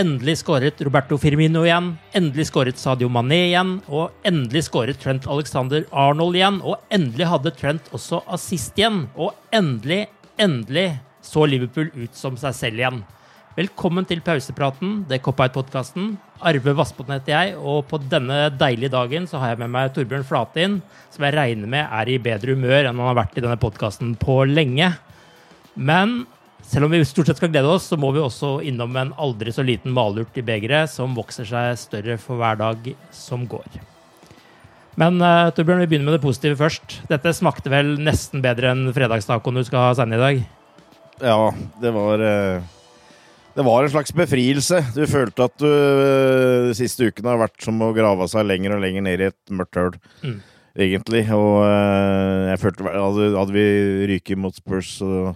Endelig skåret Roberto Firmino igjen. Endelig skåret Sadio Mané igjen. Og endelig skåret Trent Alexander Arnold igjen. Og endelig hadde Trent også assist igjen. Og endelig, endelig så Liverpool ut som seg selv igjen. Velkommen til pausepraten, det Cop Out-podkasten. Arve Vassbotn heter jeg, og på denne deilige dagen så har jeg med meg Torbjørn Flatin, som jeg regner med er i bedre humør enn han har vært i denne podkasten på lenge. Men selv om vi stort sett skal glede oss, så må vi også innom en aldri så liten malurt i begeret som vokser seg større for hver dag som går. Men uh, Torbjørn, vi begynner med det positive først. Dette smakte vel nesten bedre enn fredagstacoen du skal ha sende i dag? Ja, det var eh, Det var en slags befrielse. Du følte at du eh, de siste ukene har vært som å grave seg lenger og lenger ned i et mørkt høl, Mm. egentlig. Og jeg følte hadde vi ryket mot Spurs, så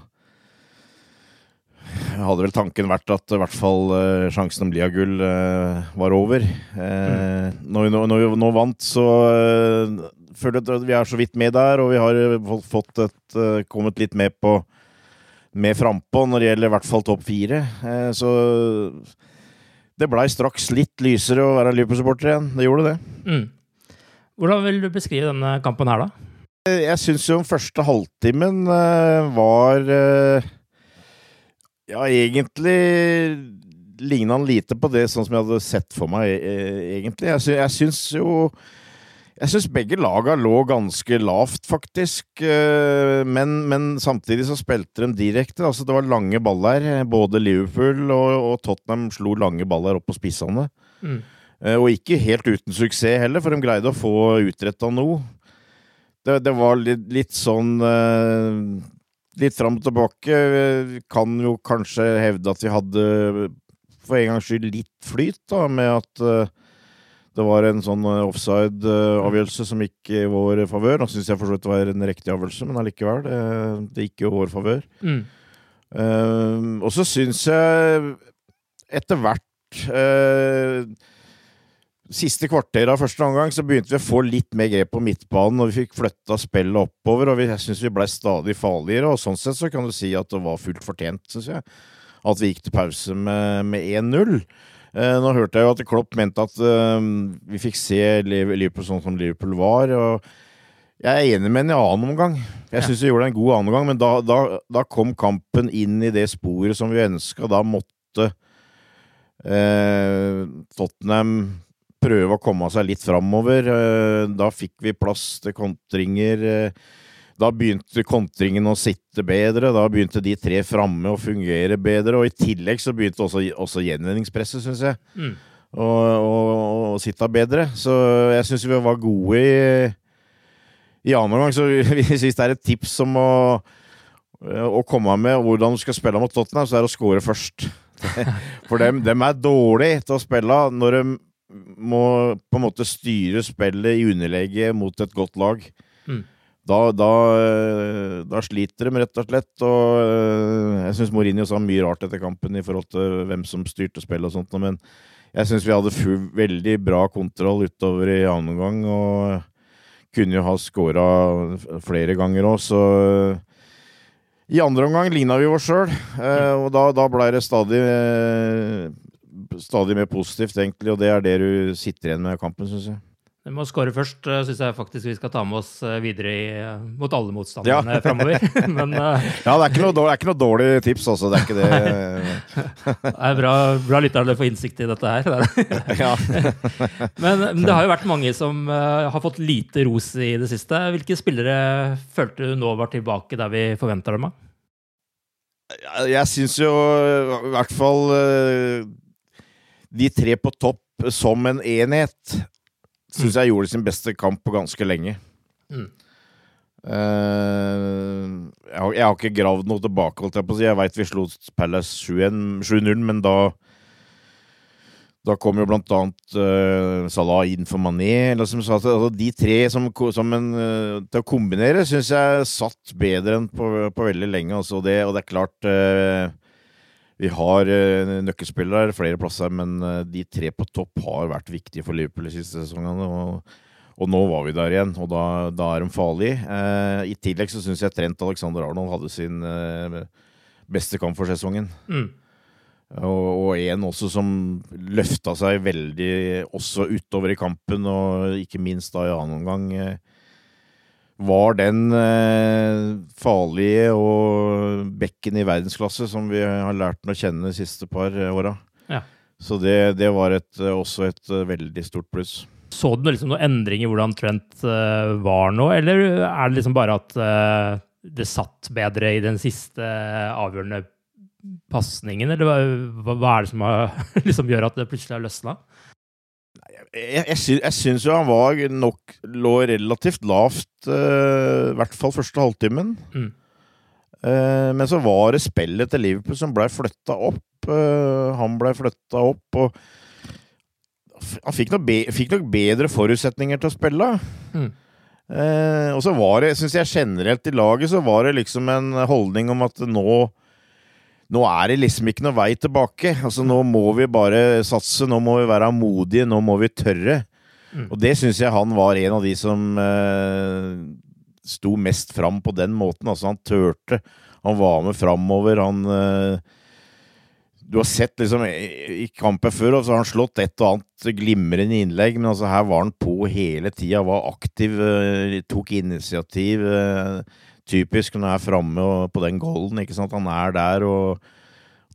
hadde vel tanken vært at i hvert fall eh, sjansen om Lia-gull eh, var over. Mm. når, vi, når vi nå vant, så eh, føler jeg at vi er så vidt med der, og vi har eh, fått- et, eh, kommet litt med på med frampå når det gjelder i hvert fall topp fire. Eh, så det blei straks litt lysere å være Liverpool-supporter igjen. Det gjorde det. Mm. Hvordan vil du beskrive denne kampen her, da? Eh, Jeg syns jo den første halvtimen eh, var eh, Ja, egentlig ligna han lite på det sånn som jeg hadde sett for meg, eh, egentlig. Jeg, sy jeg syns jo jeg syns begge laga lå ganske lavt, faktisk. eh, Men, men samtidig så spilte de direkte. Altså, det var lange baller. Både Liverpool og, og Tottenham slo lange baller opp på spissene. Mm. Eh, Og ikke helt uten suksess heller, for de greide å få utretta noe. Det, det var litt, litt sånn eh, Litt fram og tilbake. Vi Kan jo kanskje hevde at vi hadde for en gangs skyld litt flyt, da, med at eh, det var en sånn eh, offside-avgjørelse som gikk i vår favør. Nå syns jeg for så vidt det var en riktig avgjørelse, men allikevel. Det, det gikk jo i vår favør. Mm. Uh, og så syns jeg etter hvert eh, Siste kvarter av første omgang så begynte vi å få litt mer grep på midtbanen, og vi fikk flytta spillet oppover, og vi, jeg syns vi blei stadig farligere. Og sånn sett så kan du si at det var fullt fortjent, syns jeg, at vi gikk til pause med, med 1-0. Eh, nå hørte jeg jo at Klopp mente at eh, vi fikk se Liverpool sånn som Liverpool var. og jeg er enig med en i annen omgang. Jeg syns vi gjorde en god annen omgang, men da, da, da kom kampen inn i det sporet som vi ønska. Da måtte eh, Tottenham prøve å komme seg litt framover. Eh, da fikk vi plass til kontringer. Eh, da begynte kontringen å sitte bedre. Da begynte de tre framme å fungere bedre. Og i tillegg så begynte også, også gjenvinningspresset, syns jeg, Mm. å, å, å sitte bedre. Så jeg syns vi var gode i, i annen omgang. Så hvis det er et tips om å, å komme med hvordan du skal spille mot Tottenham, så er det å score først. For dem, dem er dårlige til å spille når de må på en måte styre spillet i underlegget mot et godt lag, Mm. da, da, eh, da sliter de rett og slett. Og eh, jeg syns Mourinho sa mye rart etter kampen i forhold til hvem som styrte spillet og sånt, men jeg syns vi hadde full, veldig bra kontroll utover i annen omgang, og kunne jo ha skåra flere ganger òg, så i andre omgang ligna vi oss sjøl, og da, da blei det stadig eh, Stadig mer positivt, egentlig, og det er det du sitter igjen med i kampen, syns jeg. Vi må skåre først, syns jeg faktisk vi skal ta med oss eh, videre i, eh, mot alle motstanderne Ja. framover. Men eh, Ja, det er dårlig- det er ikke noe dårlig tips, altså. Det er ikke det. det er bra, bra lytterne får innsikt i dette her. Ja. Men det har jo vært mange som eh, har fått lite ros i det siste. Hvilke spillere følte du nå var tilbake der vi forventer dem av? Jeg- syns jo i hvert fall eh, de tre på topp som en enhet syns jeg gjorde sin beste kamp på ganske lenge. Mm. Uh, jeg, har, jeg har ikke gravd noe tilbake, holdt jeg på å si. Jeg veit vi slo Palace 7-1 7-0, men da da kom jo blant annet uh, Salah inn for Mané. Eller som sa, at, altså, de tre som, som en, uh, til å kombinere syns jeg satt bedre enn på, på veldig lenge. Altså, det, og det er klart eh, Vi har uh, nøkkelspillere flere plasser, men eh, de tre på topp har vært viktige for Liverpool de siste sesongene. Og, og nå var vi der igjen, og da, da er de farlige. Eh, I tillegg så syns jeg Trent Alexander Arnold hadde sin eh, beste kamp for sesongen. Mm. Og, og en også som løfta seg veldig også utover i kampen, og ikke minst da i annen omgang. eh, Var den eh, farlige og bekken i verdensklasse som vi har lært den å kjenne de siste par eh, åra. Ja. Så det, det var et, eh, også et veldig stort pluss. Så du liksom noen endring i hvordan Trent var nå, eller er det liksom bare at det satt bedre i den siste avgjørende pasningen, eller hva, hva er det som har, liksom gjør at det plutselig har løsna? Jeg, jeg, sy jeg syns jo han var nok lå relativt lavt, uh, i hvert fall første halvtimen. Mm. Uh, men så var det spillet til Liverpool som blei flytta opp. Uh, han blei flytta opp, og han fikk nok, fikk nok bedre forutsetninger til å spille. Mm. Og så var det, syns jeg generelt i laget, så var det liksom en holdning om at nå nå er det liksom ikke noe vei tilbake. Altså Nå må vi bare satse, nå må vi være modige, nå må vi tørre. Mm. Og det syns jeg han var en av de som eh, sto mest fram på den måten. Altså Han turte. Han var med framover. Han eh, Du har sett liksom i kampen før, og så har han slått et og annet glimrende innlegg, men altså her var han på hele tida. Var aktiv, eh, tok initiativ. eh, typisk når han er framme på den golden. ikke sant? Han er der og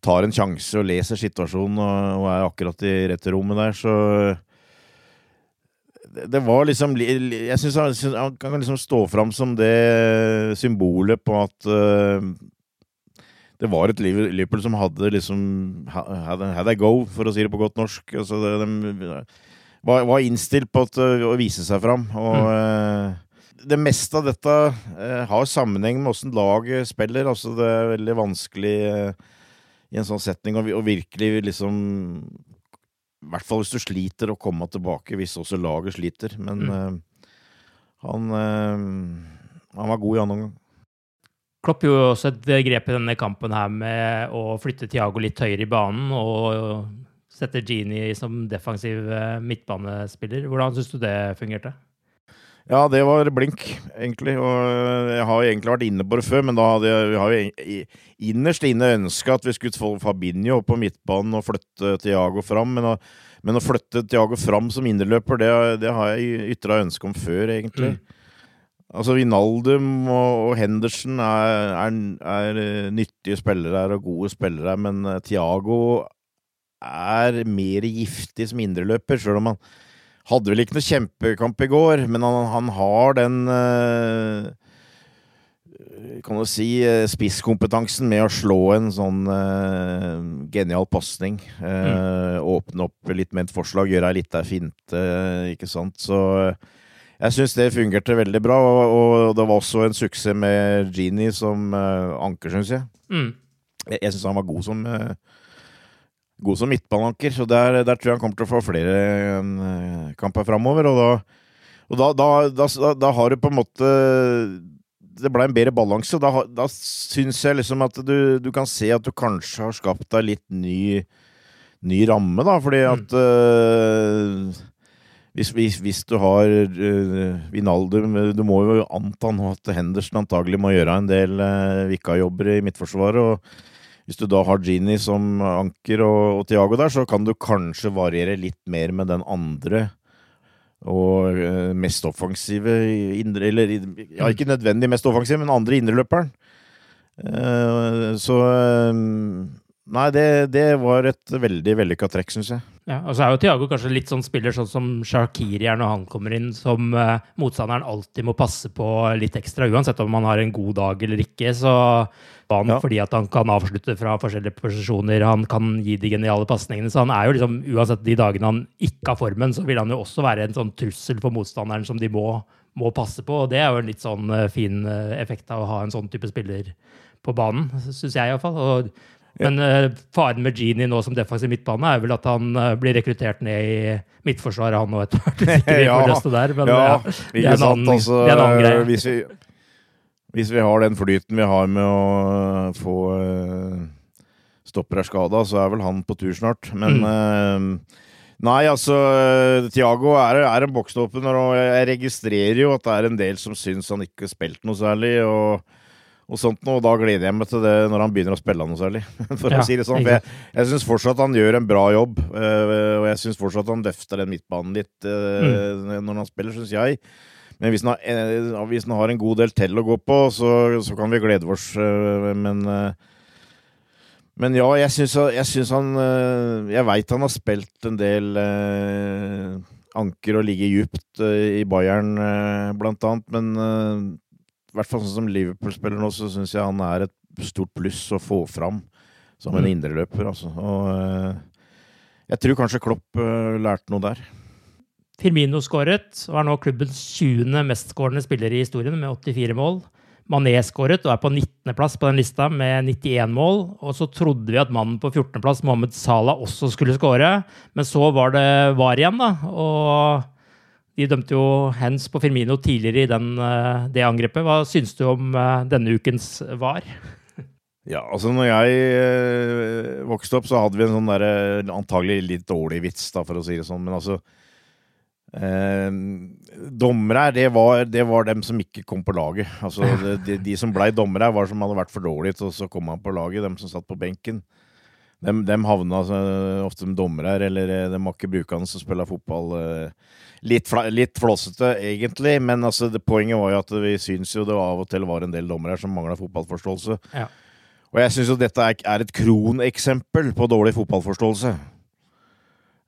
tar en sjanse og leser situasjonen og, og er akkurat i rette rommet der, så det, var liksom li- li- Jeg syns han, kan liksom stå fram som det symbolet på at uh, det var et Liverpool som hadde liksom had, a- had a go, for å si det på godt norsk. Altså det, de var, var innstilt på at, å vise seg fram. Og eh, det meste av dette eh, har sammenheng med åssen laget spiller. Altså det er veldig vanskelig eh, i en sånn setning å, å virkelig liksom I hvert fall hvis du sliter, å komme tilbake hvis også laget sliter. Men eh, han eh, Han var god i annen omgang. Klopp gjorde jo også et grep i denne kampen her med å flytte Thiago litt høyere i banen og sette Genie som defensiv eh, midtbanespiller. Hvordan syns du det fungerte? Ja, det var blink, egentlig. Og jeg har egentlig vært inne på det før, men da hadde jeg, vi har jo i- innerst inne ønska at vi skulle få Fabinho på midtbanen og flytte Thiago fram. Men å, men å flytte Thiago fram som indreløper, det, det har jeg ytra ønske om før, egentlig. Altså, Vinaldum og, og Henderson er, er, er eh, nyttige spillere og gode spillere men eh, Thiago er mer giftig som indreløper, sjøl om han hadde vel ikke noe kjempekamp i går, men han, han har den eh, Kan du si eh, spisskompetansen med å slå en sånn uh, genial pasning. Eh, Åpne opp litt med et forslag, gjøre ei lita finte, uh, ikke sant. Så jeg syns det fungerte veldig bra, og, og det var også en suksess med Genie som anker, syns jeg. Mm. Jeg, jeg syns han var god som god som midtbananker. Så der, der, tror jeg han kommer til å få flere uh, kamper framover. Og, da, og da, da, da, har du på en måte Det ble en bedre balanse. Da, da syns jeg liksom at du, du, kan se at du kanskje har skapt deg litt ny, ny ramme, da, fordi mm. at uh, hvis, hvis, hvis, du har uh, Vinaldum Du må jo anta nå at Henderson antagelig må gjøre en del uh, vikarjobber i midtforsvaret. og Hvis du da har Gini som anker og, og Tiago der, så kan du kanskje variere litt mer med den andre og uh, mest offensive indre, Eller ja, ikke nødvendig mest offensive, men andre indreløperen. Uh, så Nei, det, det, var et veldig vellykka trekk, syns jeg. Ja, og så er jo Tiago kanskje litt sånn spiller sånn som Shakiri er når han kommer inn, som uh, motstanderen alltid må passe på litt ekstra, uansett om han har en god dag eller ikke. Så han, ja. fordi at han kan avslutte fra forskjellige posisjoner, han kan gi de geniale pasningene. Så han er jo liksom, uansett de dagene han ikke har formen, så vil han jo også være en sånn trussel for motstanderen som de må, må passe på. Og det er jo en litt sånn uh, fin uh, effekt av å ha en sånn type spiller på banen, syns jeg iallfall. Og men uh, faren med Genie nå som defensiv midtbane er vel at han uh, blir rekruttert ned i midtforsvaret, han og etter hvert. ja, der, men ja, ja, det, er annen, altså, det, er en annen, greie. Hvis vi, hvis vi, har den flyten vi har med å få stopper er skada, så er vel han på tur snart. Men mm. Nei, altså Tiago er, er en boksstopper, og jeg registrerer jo at det er en del som syns han ikke har spilt noe særlig. og og sånt og da gleder jeg meg til det når han begynner å spille noe særlig. For ja, å si det sånn. For jeg, jeg syns fortsatt han gjør en bra jobb, uh, og jeg syns fortsatt han løfter den midtbanen litt uh, mm. når han spiller, syns jeg. Men hvis han, har, uh, hvis han, har, en god del til å gå på, så, så kan vi glede oss. men men ja, jeg syns, han Jeg veit han har spilt en del anker og ligget djupt i Bayern, blant annet, men i hvert fall sånn som Liverpool-spiller nå, så syns jeg han er et stort pluss å få fram som en mm. indreløper, altså. Og uh, jeg tror kanskje Klopp uh, lærte noe der. Firmino skåret og er nå klubbens 20. mestskårende spiller i historien med 84 mål. Mané skåret og er på 19.-plass på den lista med 91 mål. Og så trodde vi at mannen på 14.-plass, Mohammed Salah, også skulle skåre. Men så var det VAR igjen, da. Og de dømte jo hands på Firmino tidligere i den, eh, det angrepet. Hva syns du om eh, denne ukens VAR? Ja, altså når jeg øh, vokste opp, så hadde vi en sånn derre antagelig litt dårlig vits, da, for å si det sånn. Men altså eh, Dommere det var, det var dem som ikke kom på laget. Altså de, de som blei dommere, var som hadde vært for dårlige så kom han på laget. Dem som satt på benken. Dem, de havna altså, ofte som dommere, eller de har ikke brukende som spiller fotball. Øh, Litt, litt flåsete, egentlig, men altså, det, poenget var jo at vi syns jo det av og til var en del dommere her som mangla fotballforståelse. Ja. Og jeg syns jo dette er, er et kroneksempel på dårlig fotballforståelse.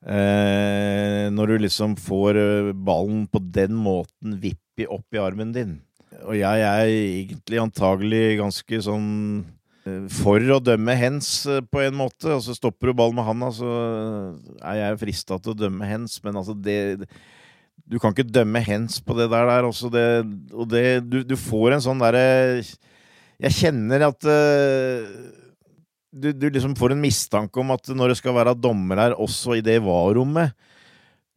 Eh, når du liksom får eh, ballen på den måten vippi opp i armen din. Og jeg er egentlig antagelig ganske sånn eh, for å dømme hens eh, på en måte. Og så Stopper du ballen med handa, så er jeg frista til å dømme hens, men altså det du kan ikke dømme hens på det der. der også det, og det, du, du, får en sånn derre Jeg kjenner at uh, du, du, liksom får en mistanke om at når det skal være dommer her, også i det var-rommet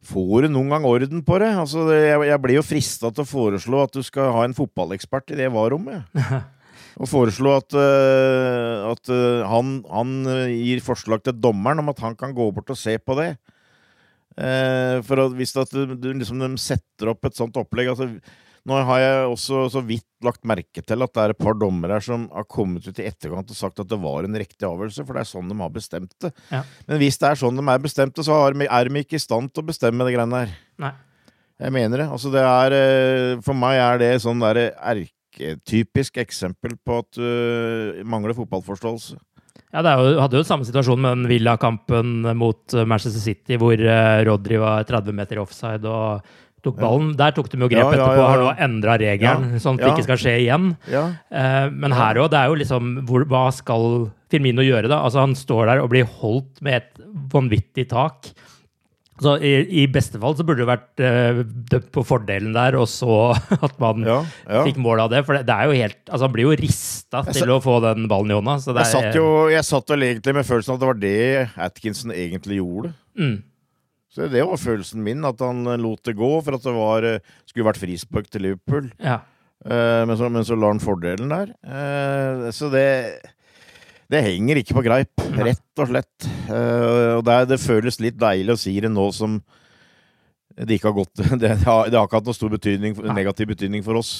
Får du noen gang orden på det? Altså, jeg, jeg blir jo frista til å foreslå at du skal ha en fotballekspert i det var-rommet. og foreslå at, uh, at uh, han, han, gir forslag til dommeren om at han kan gå bort og se på det. Uh, for at hvis at du, du liksom, de setter opp et sånt opplegg altså, Nå har jeg også så vidt lagt merke til at det er et par dommere her som har kommet ut i etterkant og sagt at det var en riktig avgjørelse, for det er sånn de har bestemt det. Ja. Men hvis det er sånn de er bestemt det, så er de ikke i stand til å bestemme det greiene der. Nei. Jeg mener det. Altså, det er eh, For meg er det sånn derre erketypisk eksempel på at du uh, mangler fotballforståelse. Ja, det jo, hadde jo samme situasjon med den Villa-kampen mot eh, Manchester City, hvor Rodri var 30 meter offside og tok ballen. Der tok de jo grep ja, ja, etterpå og har nå endra regelen, sånn at det ikke skal skje igjen. Eh, men her òg, det er jo liksom hvor, Hva skal Firmino gjøre, da? Altså, han står der og blir holdt med et vanvittig tak. Så i, I beste fall så burde det vært uh, dømt på fordelen der, og så at man Ja, ja. fikk mål av det. For det, det er jo helt Altså, han blir jo rista til å få den ballen i hånda. Så det Jeg satt jo jeg satt vel egentlig med følelsen at det var det Atkinson egentlig gjorde. Mm. Så det var følelsen min, at han lot det gå for at det var, eh, skulle vært frispark til Liverpool. Ja. Uh, men, så, men så la han fordelen der. Uh, så det det henger ikke på greip, rett og slett. Uh, og det, det føles litt deilig å si det nå som det ikke har gått Det har, det har ikke hatt noen stor betydning, negativ betydning for oss.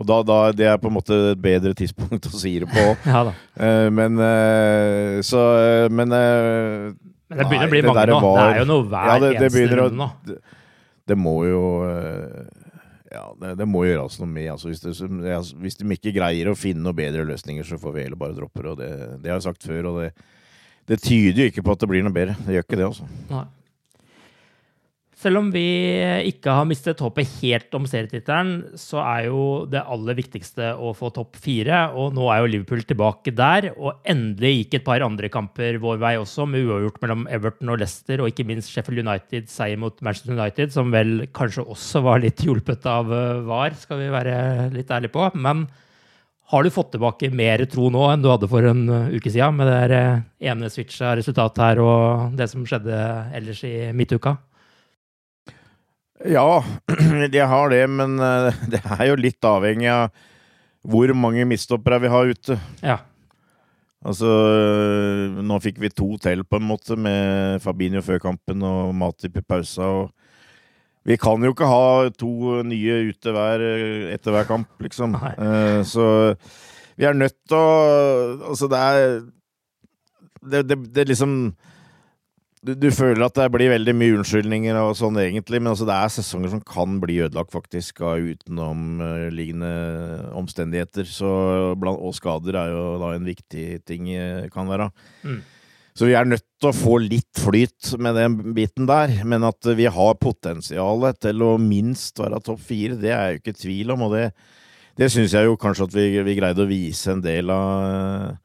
Og da, da, Det er på en måte et bedre tidspunkt å si det på. ja da. Uh, men uh, så Men Men det begynner nei, å bli mange nå. var- Det er jo noe hver Ja, det- eneste runde nå. det, det må jo Ja, det, det må gjøres noe med. Altså, hvis, det, hvis de ikke greier å finne noen bedre løsninger, så får vi heller bare droppe. Det, det har jeg sagt før, og det, det tyder jo ikke på at det blir noe bedre. Det gjør ikke det, altså. Nei. Selv om vi ikke har mistet håpet helt om serietittelen, så er jo det aller viktigste å få topp fire. Og nå er jo Liverpool tilbake der. Og endelig gikk et par andre kamper vår vei også, med uavgjort mellom Everton og Leicester, og ikke minst Sheffield United seier mot Manchester United, som vel kanskje også var litt hjulpet av eh, VAR, skal vi være litt ærlige på. Men har du fått tilbake mer tro nå enn du hadde for en uh, uke siden, med det eh, ene switcha resultatet her og det som skjedde ellers i midtuka? Ja, jeg har det, men eh, det er jo litt avhengig av hvor mange mistoppere vi har ute. Ja. Altså, nå fikk vi to til, på en måte, med Fabinho før kampen og Matip i pausa. og vi kan jo ikke ha to nye ute hver, etter hver kamp, liksom. Nei. Eh, så vi er nødt til å Altså, det er Det, det, det liksom du, du føler at det blir veldig mye unnskyldninger og sånn, egentlig, men altså, det er sesonger som kan bli ødelagt, faktisk, av utenomliggende omstendigheter. Så, og skader er jo da en viktig ting, eh, kan være. Mm. Så vi er nødt til å få litt flyt med den biten der, men at vi har potensialet til å minst være topp fire, det er jeg jo ikke i tvil om, og det, det syns jeg jo kanskje at vi, vi greide å vise en del av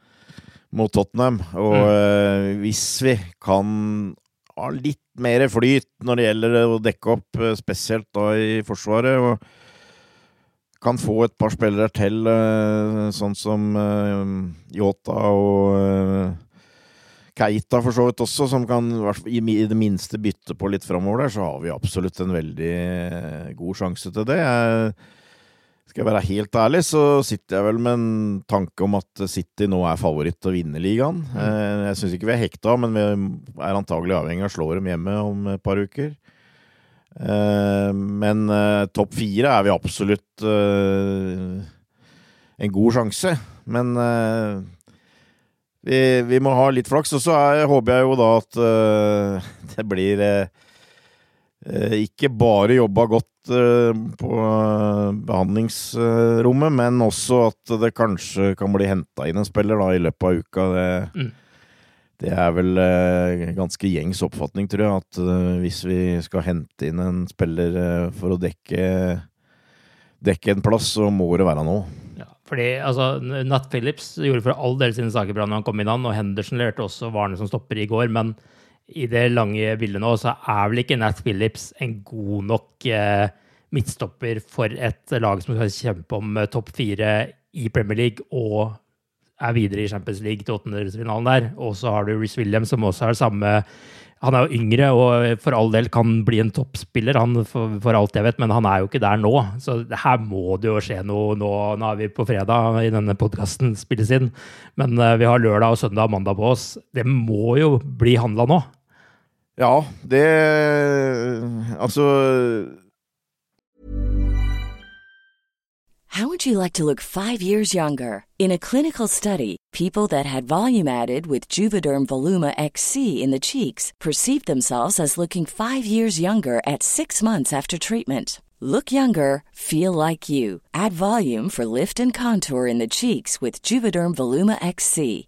mot Tottenham. Og Mm. eh, hvis vi kan ha litt mer flyt når det gjelder å dekke opp, eh, spesielt da i Forsvaret, og kan få et par spillere til, eh, sånn som Yota og Keita for så vidt også, som kan i det minste bytte på litt framover der, så har vi absolutt en veldig god sjanse til det. Jeg, skal jeg være helt ærlig, så sitter jeg vel med en tanke om at City nå er favoritt til å vinne ligaen. Eh, Jeg syns ikke vi er hekta, men vi er antagelig avhengig av å slå dem hjemme om et par uker. Eh, Men eh, topp fire er vi absolutt en god sjanse. Men vi, vi må ha litt flaks. Og så er, håper jeg jo da at det blir ikke bare jobba godt eh, på eh, behandlingsrommet, men også at det kanskje kan bli henta inn en spiller da i løpet av uka. Det, Mm. det er vel eh, ganske gjengs oppfatning, tror jeg, at eh, hvis vi skal hente inn en spiller eh, for å dekke, dekke en plass, så må det være nå. Ja, fordi altså, Nat Phillips gjorde for all del sine saker bra når han kom inn, han, og Henderson lærte også varene som stopper i går, men i det lange bildet nå, så er vel ikke Nat Phillips en god nok eh, midtstopper for et lag som skal kjempe om eh, topp fire i Premier League og er videre i Champions League til åttendedelsfinalen der. Og så har du Reece Williams, som også har samme Han er jo yngre og for all del kan bli en toppspiller, han for, for alt jeg vet, men han er jo ikke der nå. Så her må det jo skje noe nå. Nå er vi på fredag i denne podkasten spilles inn, men eh, vi har lørdag og søndag og mandag på oss. Det må jo bli handla nå. Ja, det Altså How would you like to look five years younger? In a clinical study, people that had volume added with Juvederm Voluma XC in the cheeks perceived themselves as looking five years younger at six months after treatment. Look younger, feel like you. Add volume for lift and contour in the cheeks with Juvederm Voluma XC.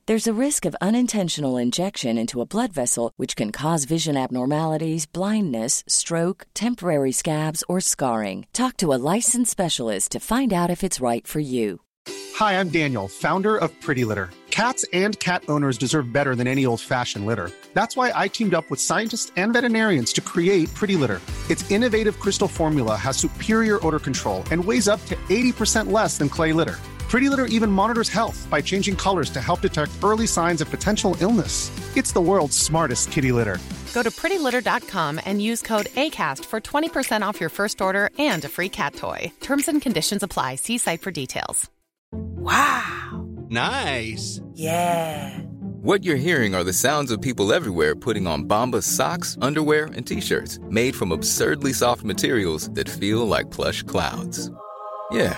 There's a risk of unintentional injection into a blood vessel, which can cause vision abnormalities, blindness, stroke, temporary scabs, or scarring. Talk to a licensed specialist to find out if it's right for you. Hi, I'm Daniel, founder of Pretty Litter. Cats and cat owners deserve better than any old fashioned litter. That's why I teamed up with scientists and veterinarians to create Pretty Litter. Its innovative crystal formula has superior odor control and weighs up to 80% less than clay litter. Pretty Litter even monitors health by changing colors to help detect early signs of potential illness. It's the world's smartest kitty litter. Go to prettylitter.com and use code ACAST for 20% off your first order and a free cat toy. Terms and conditions apply. See site for details. Wow. Nice. Yeah. What you're hearing are the sounds of people everywhere putting on Bombas socks, underwear, and t-shirts made from absurdly soft materials that feel like plush clouds. Yeah,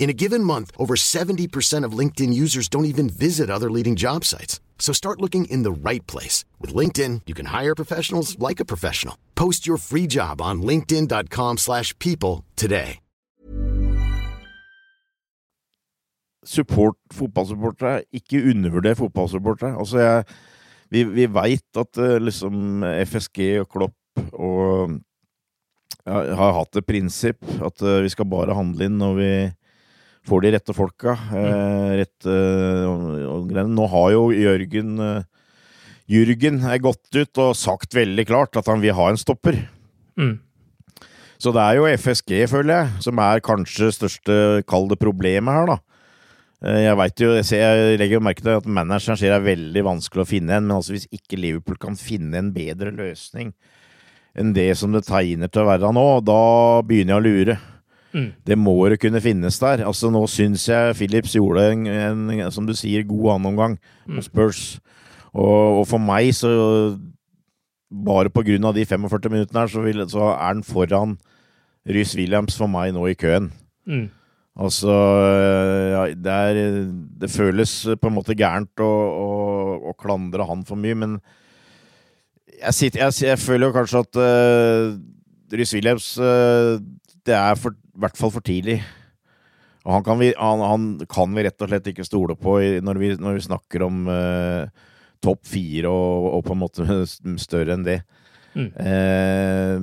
In a given month, over 70% of LinkedIn users don't even visit other leading job sites. So start looking in the right place. With LinkedIn, you can hire professionals like a professional. Post your free job on linkedin.com slash people today. Support fotballsupportere, ikke undervurder fotballsupportere. Altså, jeg, vi, vi veit at uh, liksom FSG og Klopp og ja, har hatt et prinsipp at uh, vi skal bare handle inn når vi får de rette folka. Eh, rette, og, og, Nå har jo Jørgen Jørgen er gått ut og sagt veldig klart at han vil ha en stopper. Mm. Så det er jo FSG, føler jeg, som er kanskje største, kall det, problemet her, da. Eh, jeg veit jo, jeg, ser, jeg legger merke til at manageren sier det er veldig vanskelig å finne en, men altså hvis ikke Liverpool kan finne en bedre løsning enn det som det tegner til å være nå, da begynner jeg å lure. Mm. Det må det kunne finnes der. Altså Nå syns jeg Phillips gjorde en, en, som du sier, god annenomgang Mm. Spurs. Og, og for meg, så Bare på grunn av de 45 minuttene her, så, vil, så er han foran Rhys Williams for meg nå i køen. Mm. Altså ja, det, er, det føles på en måte gærent å, å, å klandre han for mye, men jeg, sitter, jeg, jeg føler jo kanskje at uh, Rhys Williams uh, Det er for, hvert fall for tidlig. Og han kan, vi, han, han kan vi rett og slett ikke stole på når, vi, når vi snakker om uh, topp fire og, og, på en måte større enn det. Mm. Eh,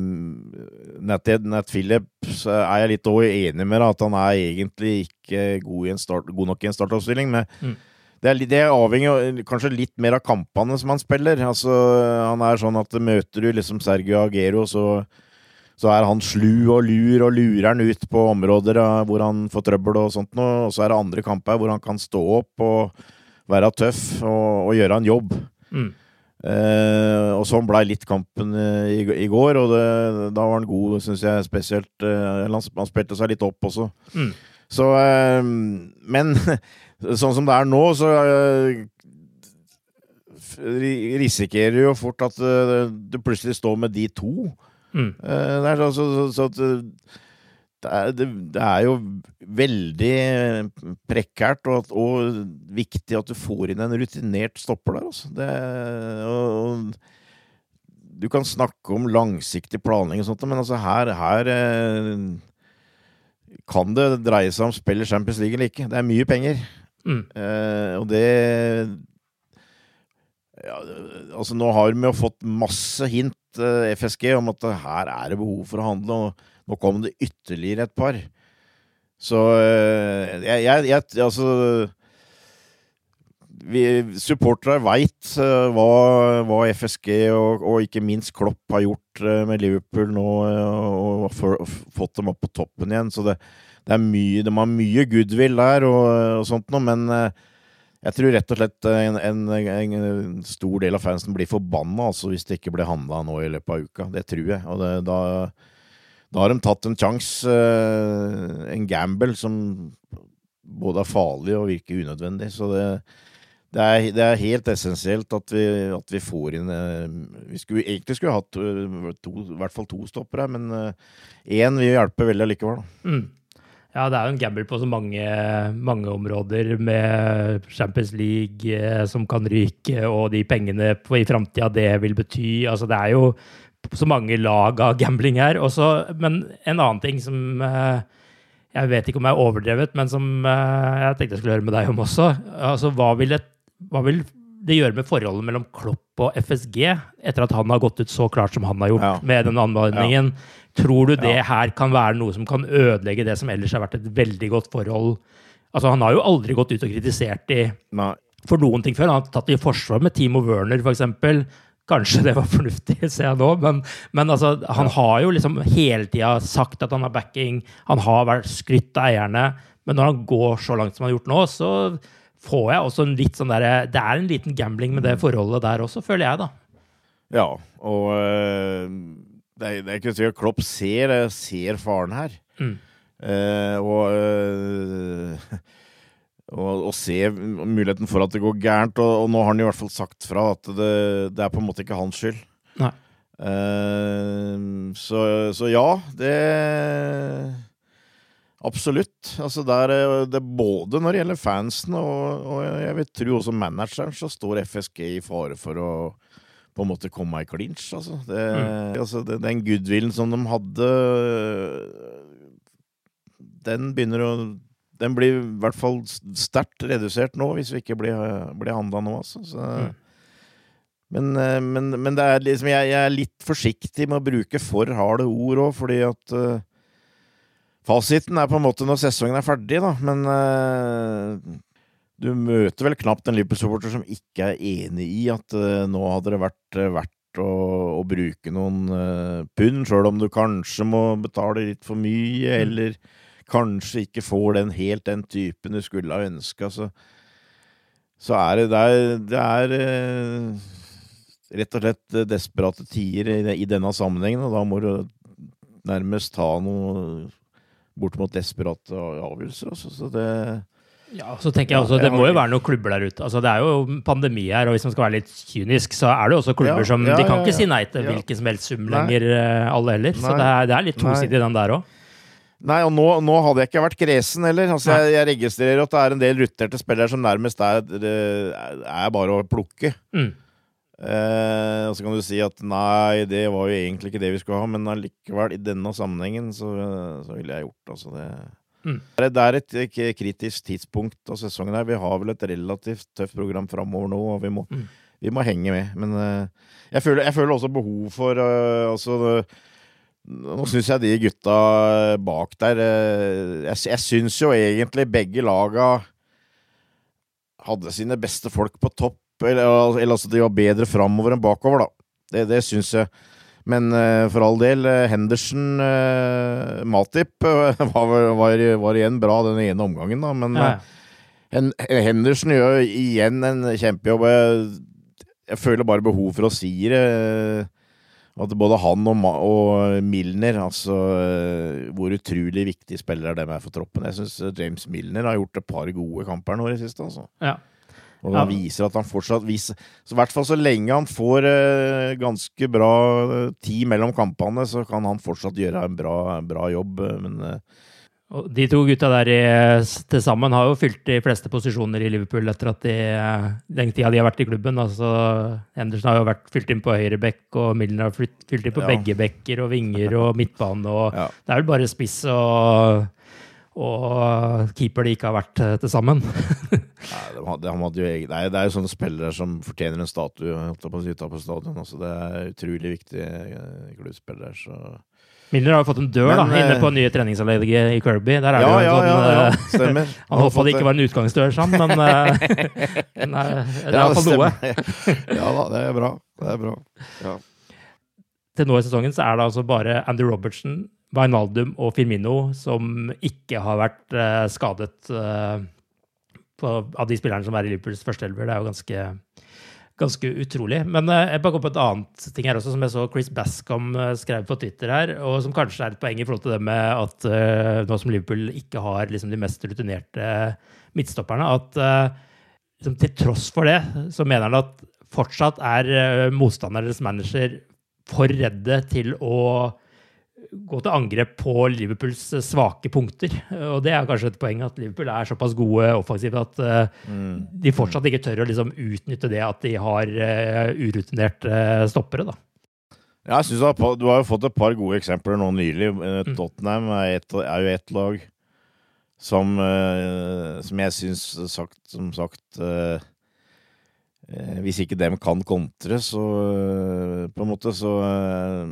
Nat Phillips er jeg litt enig med, da, at han er egentlig ikke god, i en start, god nok i en startoppstilling. Men Mm. det, er, det avhenger jo kanskje litt mer av kampene som han spiller. Altså, han er sånn at møter du liksom Sergio Aguero, så, så er han slu og lur og lurer han ut på områder hvor han får trøbbel og sånt noe. Og så er det andre kamper hvor han kan stå opp og være tøff og, og gjøre en jobb. Mm. Eh, og sånn blei litt kampen eh, i, i går, og det, da var han god, syns jeg spesielt. Eh, han, han spilte seg litt opp også. Mm. Så eh, Men sånn som det er nå, så eh, risikerer du jo fort at eh, du plutselig står med de to. Mm. Eh, det, er så, så, så, så at eh, det er, det, det er jo veldig prekært og, og viktig at du får inn en rutinert stopper der. Altså. Det, og, og, du kan snakke om langsiktig planlegging og sånt, men altså her, her eh, kan det dreie seg om spill i Champions League eller ikke. Det er mye penger. Mm. Eh, og det ja, altså Nå har vi jo fått masse hint, eh, FSG, om at her er det behov for å handle, og nå kom det ytterligere et par. Så eh, jeg, jeg, jeg Altså vi supportere veit hva, hva FSG og, og, ikke minst Klopp har gjort eh, med Liverpool nå, eh, og, for, og fått dem opp på toppen igjen. Så det, det er mye, de har mye goodwill der og, og sånt noe, men eh, jeg tror rett og slett en, en, en stor del av fansen blir forbanna altså, hvis det ikke blir handla nå i løpet av uka. Det tror jeg. Og det, da, da har de tatt en sjanse, en gamble, som både er farlig og virker unødvendig. Så det, det er, det er, helt essensielt at vi, at vi, får inn Vi skulle egentlig skulle hatt to, i hvert fall to stoppere, men én vil hjelpe veldig likevel. Mm. Ja, det er jo en gamble på så mange, mange områder, med Champions League eh, som kan ryke, og de pengene på, i framtida det vil bety. Altså, det er jo så mange lag av gambling her. Også, men en annen ting som eh, jeg vet ikke om jeg er overdrevet, men som eh, jeg tenkte jeg skulle høre med deg om også. Altså, hva vil, et, hva vil det gjøre med forholdet mellom Klopp og FSG, etter at han har gått ut så klart som han har gjort Ja. med den anmodningen? Tror du det Ja. her kan være noe som kan ødelegge det som ellers har vært et veldig godt forhold? Altså, han har jo aldri gått ut og kritisert de Nei. for noen ting før. Han har tatt det i forsvar med Timo Werner, f.eks. Kanskje det var fornuftig, ser jeg nå, men, men altså, han har jo liksom hele tida sagt at han har backing. Han har vært skrytt av eierne. Men når han går så langt som han har gjort nå, så får jeg også en litt sånn derre Det er en liten gambling med det forholdet der også, føler jeg, da. Ja, og øh, det, er, det er ikke sikkert Klopp ser, eh, ser faren her. Mm. Uh, og, uh, og, og ser muligheten for at det går gærent. Og, og nå har han i hvert fall sagt fra at det, det er på en måte ikke hans skyld. Eh, så, så ja, det Absolutt. Altså der, det er Både når det gjelder fansen og, og jeg vil tro også manageren, så står FSG i fare for å på en måte komme i clinch. Altså. Det, altså det, den goodwillen som de hadde, den begynner å Den blir i hvert fall sterkt redusert nå, hvis vi ikke blir, blir handla nå, altså. Så, men, eh, men, men det er liksom, jeg, jeg er litt forsiktig med å bruke for harde ord òg, fordi at eh, Fasiten er på en måte når sesongen er ferdig, da, men uh, du møter vel knapt en Liverpool-supporter som ikke er enig i at uh, nå hadde det vært uh, verdt å, å bruke noen pund, sjøl om du kanskje må betale litt for mye, eller kanskje ikke får den helt den typen du skulle ha ønska, så, så er det Det er, det er rett og slett desperate tider i, i denne sammenhengen, og da må du nærmest ta noe bortimot desperate avgjørelser. Altså. Så det Ja, så tenker jeg også, Det må jo være noen klubber der ute. Altså, Det er jo pandemi her, og hvis man skal være litt kynisk, så er det jo også klubber Ja, som ja, De kan ja, ikke si nei til hvilken som helst sum lenger, eh, alle heller. Så det er, det er litt tosidig, den der òg. Nei, og nå, nå hadde jeg ikke vært kresen heller. Altså, jeg, jeg registrerer at det er en del rutterte spillere som nærmest er, er bare å plukke. Mm. Eh, og så kan du si at nei, det var jo egentlig ikke det vi skulle ha, men allikevel, i denne sammenhengen, så, så ville jeg gjort altså det. Mm. Det er- et kritisk tidspunkt av sesongen her. Vi har vel et relativt tøft program framover nå, og vi må, Mm. vi må henge med. Men eh, jeg, føler, jeg føler også behov for eh, altså, Nå syns jeg de gutta bak der eh, Jeg, jeg syns jo egentlig begge laga hadde sine beste folk på topp, eller, eller altså de var bedre framover enn bakover, da. Det, det syns jeg. Men uh, for all del, uh, Henderson uh, Matip var, var, var igjen bra den ene omgangen, da. Men Ja. eh, Henderson gjør igjen en kjempejobb. Jeg, jeg føler bare behov for å si det. At både han og, og Milner, altså hvor utrolig viktige spillere de er for troppen. Jeg syns James Milner har gjort et par gode kamper nå i det siste. altså. Ja. Og Ja. viser at han fortsatt viser så I hvert fall så lenge han får eh, ganske bra eh, tid mellom kampene, så kan han fortsatt gjøre en bra, bra jobb. eh, Men eh, Og de to gutta der i- til sammen har jo fylt de fleste posisjoner i Liverpool etter at de, den tida de har vært i klubben. Altså, Henderson har jo vært fylt inn på høyre bekk, og Milner har fylt, fylt inn på Ja. begge bekker og vinger og midtbane. og Ja. Det er vel bare spiss og, og keeper de ikke har vært eh, til sammen. nei, han hadde jo egen, det, er, det er jo sånne spillere som fortjener en statue på å si, stadion. Også. det er utrolig viktig eh, klubbspillere. Så. Milner har jo fått en dør Men, da, inne eh, på nye treningsanlegget i Kirby. Der er det jo en ja, sånn, ja, ja, eh, stemmer. Han håpa det ikke var en utgangsdør, sånn, men men, eh, det er Ja, iallfall noe. ja da, det er bra. Det er bra. Ja. til nå i sesongen så er det altså bare Andy Robertson, Wijnaldum og Firmino som ikke har vært skadet på, av de spillerne som er i Liverpools førsteelver. Det er jo ganske, ganske utrolig. Men eh, jeg pakker opp et annet ting her også, som jeg så Chris Bascom eh, skrev på Twitter her, og som kanskje er et poeng i forhold til det med at eh, nå som Liverpool ikke har liksom, de mest rutinerte midtstopperne, at eh, liksom, til tross for det, så mener han at fortsatt er uh, motstandernes manager for redde til å gå til angrep på Liverpools eh, svake punkter. Og det er kanskje et poeng at Liverpool er såpass gode offensivt at eh, de fortsatt ikke tør å liksom utnytte det at de har uh, urutinerte uh, stoppere. da. Ja, jeg synes du, har, du har jo fått et par gode eksempler nå nylig. Eh, Mm. Tottenham er, et, er jo ett lag som, eh, som jeg syns sagt, som sagt eh, eh, Hvis ikke dem kan kontre, så eh, på en måte så eh,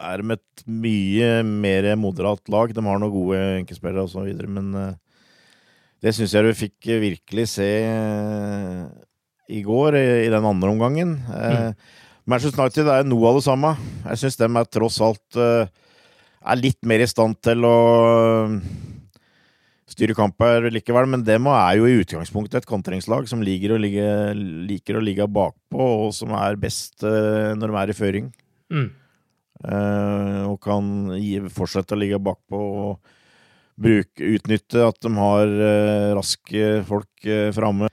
er de et mye mer moderat lag. De har noen gode enkeltspillere videre, men eh, det syns jeg du fikk virkelig se eh, i går, i, den andre omgangen. Mm. Manchester United er noe av det samme. Jeg syns de er tross alt eh, er litt mer i stand til å eh, styre kamper likevel, men dem er jo i utgangspunktet et kontringslag som liker å ligge, liker å ligge bakpå, og som er best eh, når de er i føring. Mm. Eh, og kan gi, fortsette å ligge bakpå og bruke, utnytte at de har eh, raske folk uh, framme.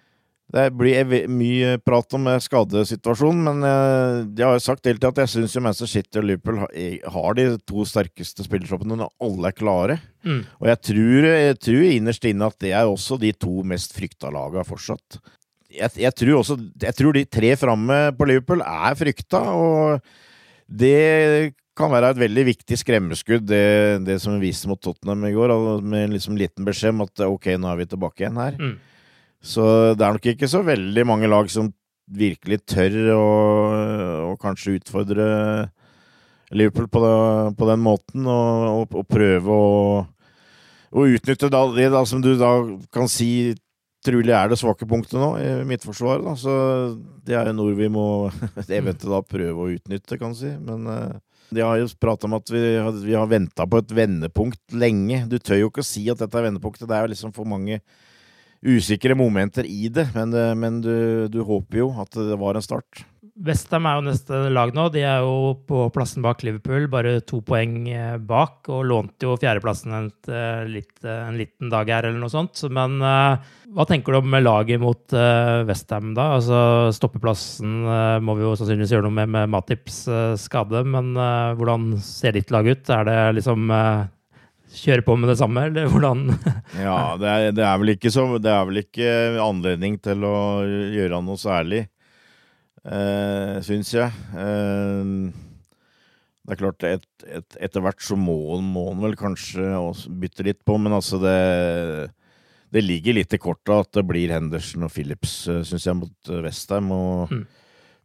Det blir mye prat om eh, skadesituasjonen, men eh, jeg har jo sagt hele tida at jeg syns Manchester City og Liverpool har, eh, har de to sterkeste spillertroppene når alle er klare. Mm. Og jeg tror, jeg tror innerst inne at det er også de to mest frykta laga fortsatt. Jeg, jeg, tror også, jeg tror de tre framme på Liverpool er frykta, og det kan være et veldig viktig skremmeskudd, det, det som vi viste mot Tottenham i går, med liksom liten beskjed om at ok, nå er vi tilbake igjen her. Mm. Så det er nok ikke så veldig mange lag som virkelig tør å, å kanskje utfordre Liverpool på, det, på den måten, og, og, og prøve å, å utnytte det da, som du da kan si trolig er det svake punktet nå i midtforsvaret. Da. Så det er jo noe vi må da prøve å utnytte, kan du si. Men eh, de har jo prata om at vi, vi har venta på et vendepunkt lenge. Du tør jo ikke å si at dette er vendepunktet. Det er jo liksom for mange usikre momenter i det. Men, eh, men du, du håper jo at det var en start. Westham er jo neste lag nå. De er jo på plassen bak Liverpool, bare to poeng eh, bak, og lånte jo fjerdeplassen en, eh, en liten dag her, eller noe sånt. Men hva tenker du om laget mot Westham, da? Altså, stoppeplassen må vi jo sannsynligvis gjøre noe med med Matips skade, men hvordan ser ditt lag ut? Er det liksom kjøre på med det samme, eller hvordan Ja, det er, det er vel ikke så Det er vel ikke anledning til å gjøre noe særlig, eh, syns jeg. Eh, det er klart, et, et, etter hvert så må, han vel kanskje bytte litt på, men altså det Det ligger litt i kortet at det blir Henderson og Phillips, syns jeg, mot eh, Westham. Og Mm.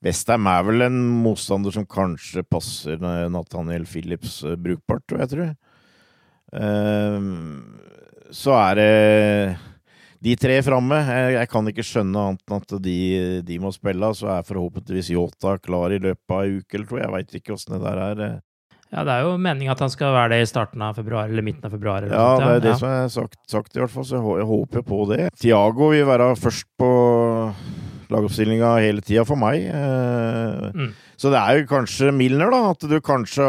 Westham er vel en motstander som kanskje passer Nathaniel Phillips eh, brukbart, tror jeg. Tror jeg. Ehm, så er det de tre framme. Jeg, jeg kan ikke skjønne annet enn at de, de må spille. Så er forhåpentligvis Yota klar i løpet av ei uke eller to. Jeg veit ikke åssen det der er. Ja, det er jo meninga at han skal være det i starten av februar, eller midten av februar. Eller Ja, sånt, ja. det er det ja. som er sagt, sagt, i hvert fall, så jeg, håper på det. Tiago vil være først på lagoppstillinga hele tida for meg. Eh, Mm. Så det er jo kanskje Milner, da. At du kanskje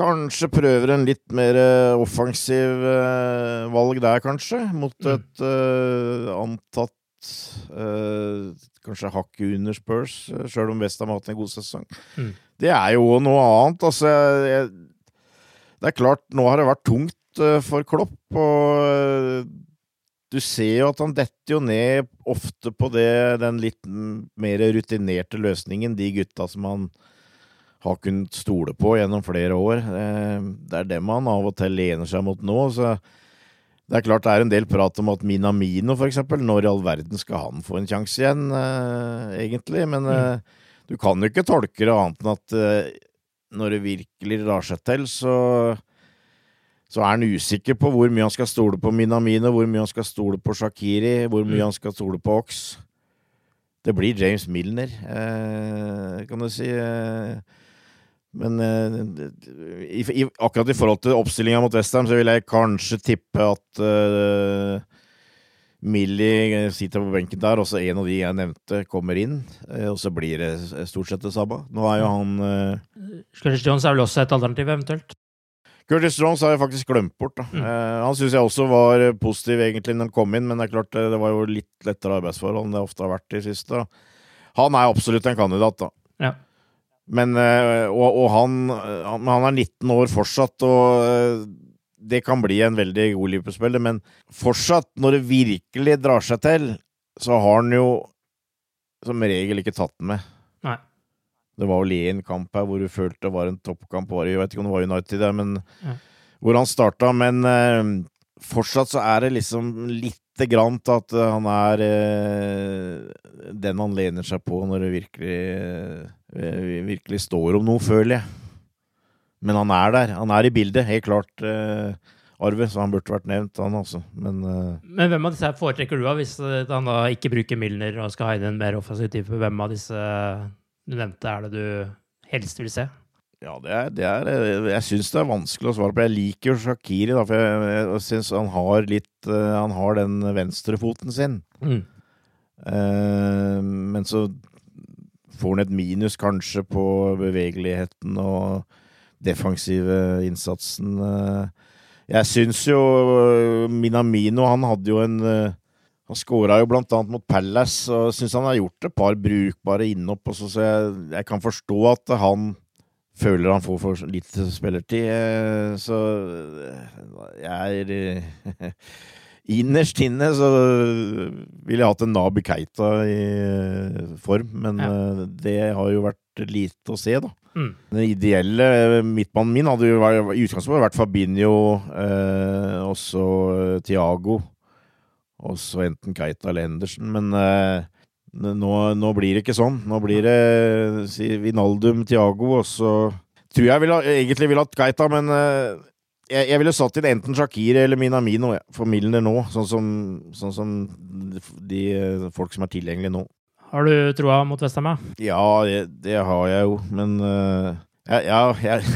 Kanskje prøver en litt mer eh, offensiv eh, valg der, kanskje. Mot Mm. et uh, antatt uh, kanskje hakket under Spurs, sjøl om Westham har hatt en god sesong. Mm. Det er jo noe annet. Altså, jeg, det er klart, nå har det vært tungt uh, for Klopp, og du ser jo at han detter jo ned ofte på det, den litt mer rutinerte løsningen, de gutta som han har kunnet stole på gjennom flere år. Det er dem han av og til lener seg mot nå. så det er klart det er en del prat om at Minamino, for eksempel, når i all verden skal han få en sjanse igjen, eh, egentlig? Men mm. eh, du kan jo ikke tolke det annet enn at eh, når det virkelig lar seg til, så, så er han usikker på hvor mye han skal stole på Minamino, hvor mye han skal stole på Shakiri, hvor mye mm. han skal stole på Ox. Det blir James Milner, eh, kan du si. Eh, men uh, i, i, akkurat i forhold til oppstillinga mot Western, så vil jeg kanskje tippe at uh, Millie sitter på benken der, og så en av de jeg nevnte, kommer inn. Uh, og så blir det stort sett det samme. Nå er jo han uh, Curtis Jones er vel også et alternativ, eventuelt? Curtis Jones har jeg faktisk glemt bort. da. Mm. han syns jeg også var positiv egentlig når han kom inn, men det er klart det var jo litt lettere arbeidsforhold enn det ofte har vært i siste. Da. Han er absolutt en kandidat, da. Ja. Men, eh, og, og han, han, er 19 år fortsatt, og eh, det kan bli en veldig god Liverpool-spiller. Men fortsatt, når det virkelig drar seg til, så har han jo som regel ikke tatt den med. Nei. Det var vel én kamp her hvor du følte det var en toppkamp. Jeg vet ikke om det var United, men ja. hvor han starta. Men uh, fortsatt så er det liksom lite grann til at eh, han er eh, den han lener seg på når det virkelig, eh, virkelig står om noe, føler jeg. Men han er der. Han er i bildet, helt klart. Eh, Arve, så han burde vært nevnt, han også. Men, eh, Men hvem av disse foretrekker du, av, hvis han da ikke bruker Milner og skal ha inn en mer offensiv type? Hvem av disse du nevnte, er det du helst vil se? Ja, det er, det er Jeg syns det er vanskelig å svare på. Jeg liker jo Shakiri, da, for jeg, jeg syns han har litt Han har den venstrefoten sin. Mm. Uh, men så får han et minus kanskje på bevegeligheten og defensive innsatsen. Uh, jeg syns jo Minamino, han hadde jo en han skåra jo blant annet mot Palace, og syns han har gjort et par brukbare innhopp. Også, så jeg, jeg kan forstå at han føler han får for litt spillertid. Eh, så eh, jeg er eh, Innerst inne så ville jeg hatt en Nabi Keita i form, men ja. det har jo vært lite å se, da. Mm. Den ideelle midtbanen min hadde jo i utgangspunktet vært Fabinho, eh, også Tiago, og så enten Keita eller Henderson, men eh, nå, nå, blir det ikke sånn. Nå blir det si, Vinaldum, Tiago, og så tror jeg vil ha, egentlig ville hatt Keita, men uh, jeg, jeg, ville satt inn enten Shakir eller Minamino for Milner nå, sånn som, sånn som de uh, folk som er tilgjengelige nå. Har du troa mot Vestheim? Ja, det, det, har jeg jo, men uh, ja, ja jeg,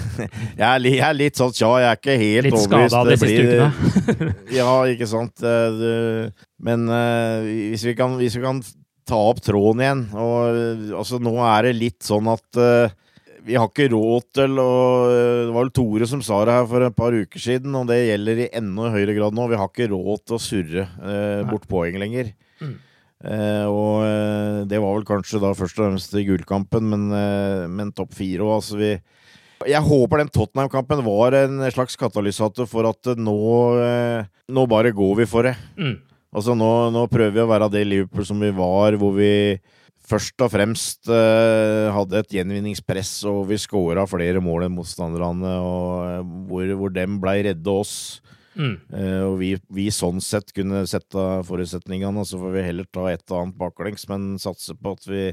jeg, er jeg, er litt, sånn tja, jeg er ikke helt litt overbevist. Litt skada de siste ukene? ja, ikke sant. Det, men hvis vi, kan, hvis vi kan ta opp tråden igjen. Og altså, nå er det litt sånn at uh, vi har ikke råd til å Det var vel Tore som sa det her for et par uker siden, og det gjelder i enda høyere grad nå. Vi har ikke råd til å surre eh, bort poeng lenger. Mm. Eh, og det var vel kanskje da først og fremst i gullkampen, men, men topp fire òg. Altså vi jeg håper den Tottenham-kampen var en slags katalysator for at nå, nå bare går vi for det. Mm. Altså nå, nå, prøver vi å være det Liverpool som vi var, hvor vi først og fremst uh, hadde et gjenvinningspress, og vi scora flere mål enn motstanderne, og uh, hvor, hvor dem blei redde oss. Mm. Uh, og vi, vi, sånn sett kunne sette forutsetningene, og så får vi heller ta et og annet baklengs, men satse på at vi,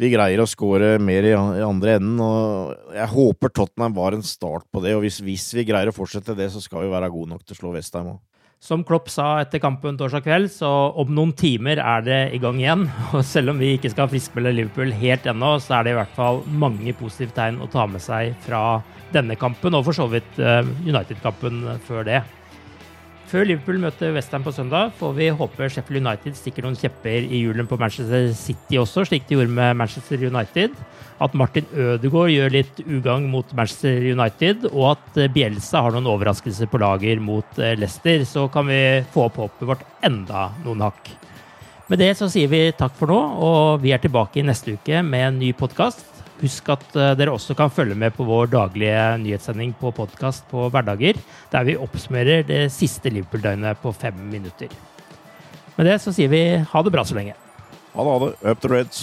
vi greier å skåre mer i, i, andre enden. Og jeg håper Tottenham var en start på det, og hvis, hvis vi greier å fortsette det, så skal vi være gode nok til å slå Vestheim òg. Som Klopp sa etter kampen torsdag kveld, så om noen timer er det i gang igjen. Og selv om vi ikke skal friskmelde Liverpool helt ennå, så er det i hvert fall mange positive tegn å ta med seg fra denne kampen, og for så vidt eh, United-kampen før det. Før Liverpool møter Westham på søndag, får vi håpe Sheffield United stikker noen kjepper i hjulene på Manchester City også, slik de gjorde med Manchester United. At Martin Ødegaard gjør litt ugagn mot Manchester United, og at Bielsa har noen overraskelser på lager mot eh, Leicester. Så kan vi få opp håpet vårt enda noen hakk. Med det så sier vi takk for nå, og vi er tilbake i neste uke med en ny podkast. Husk at eh, dere også kan følge med på vår daglige nyhetssending på podkast på hverdager, der vi oppsummerer det siste Liverpool-døgnet på fem minutter. Med det så sier vi ha det bra så lenge. Ha det, ha det. Up the Reds.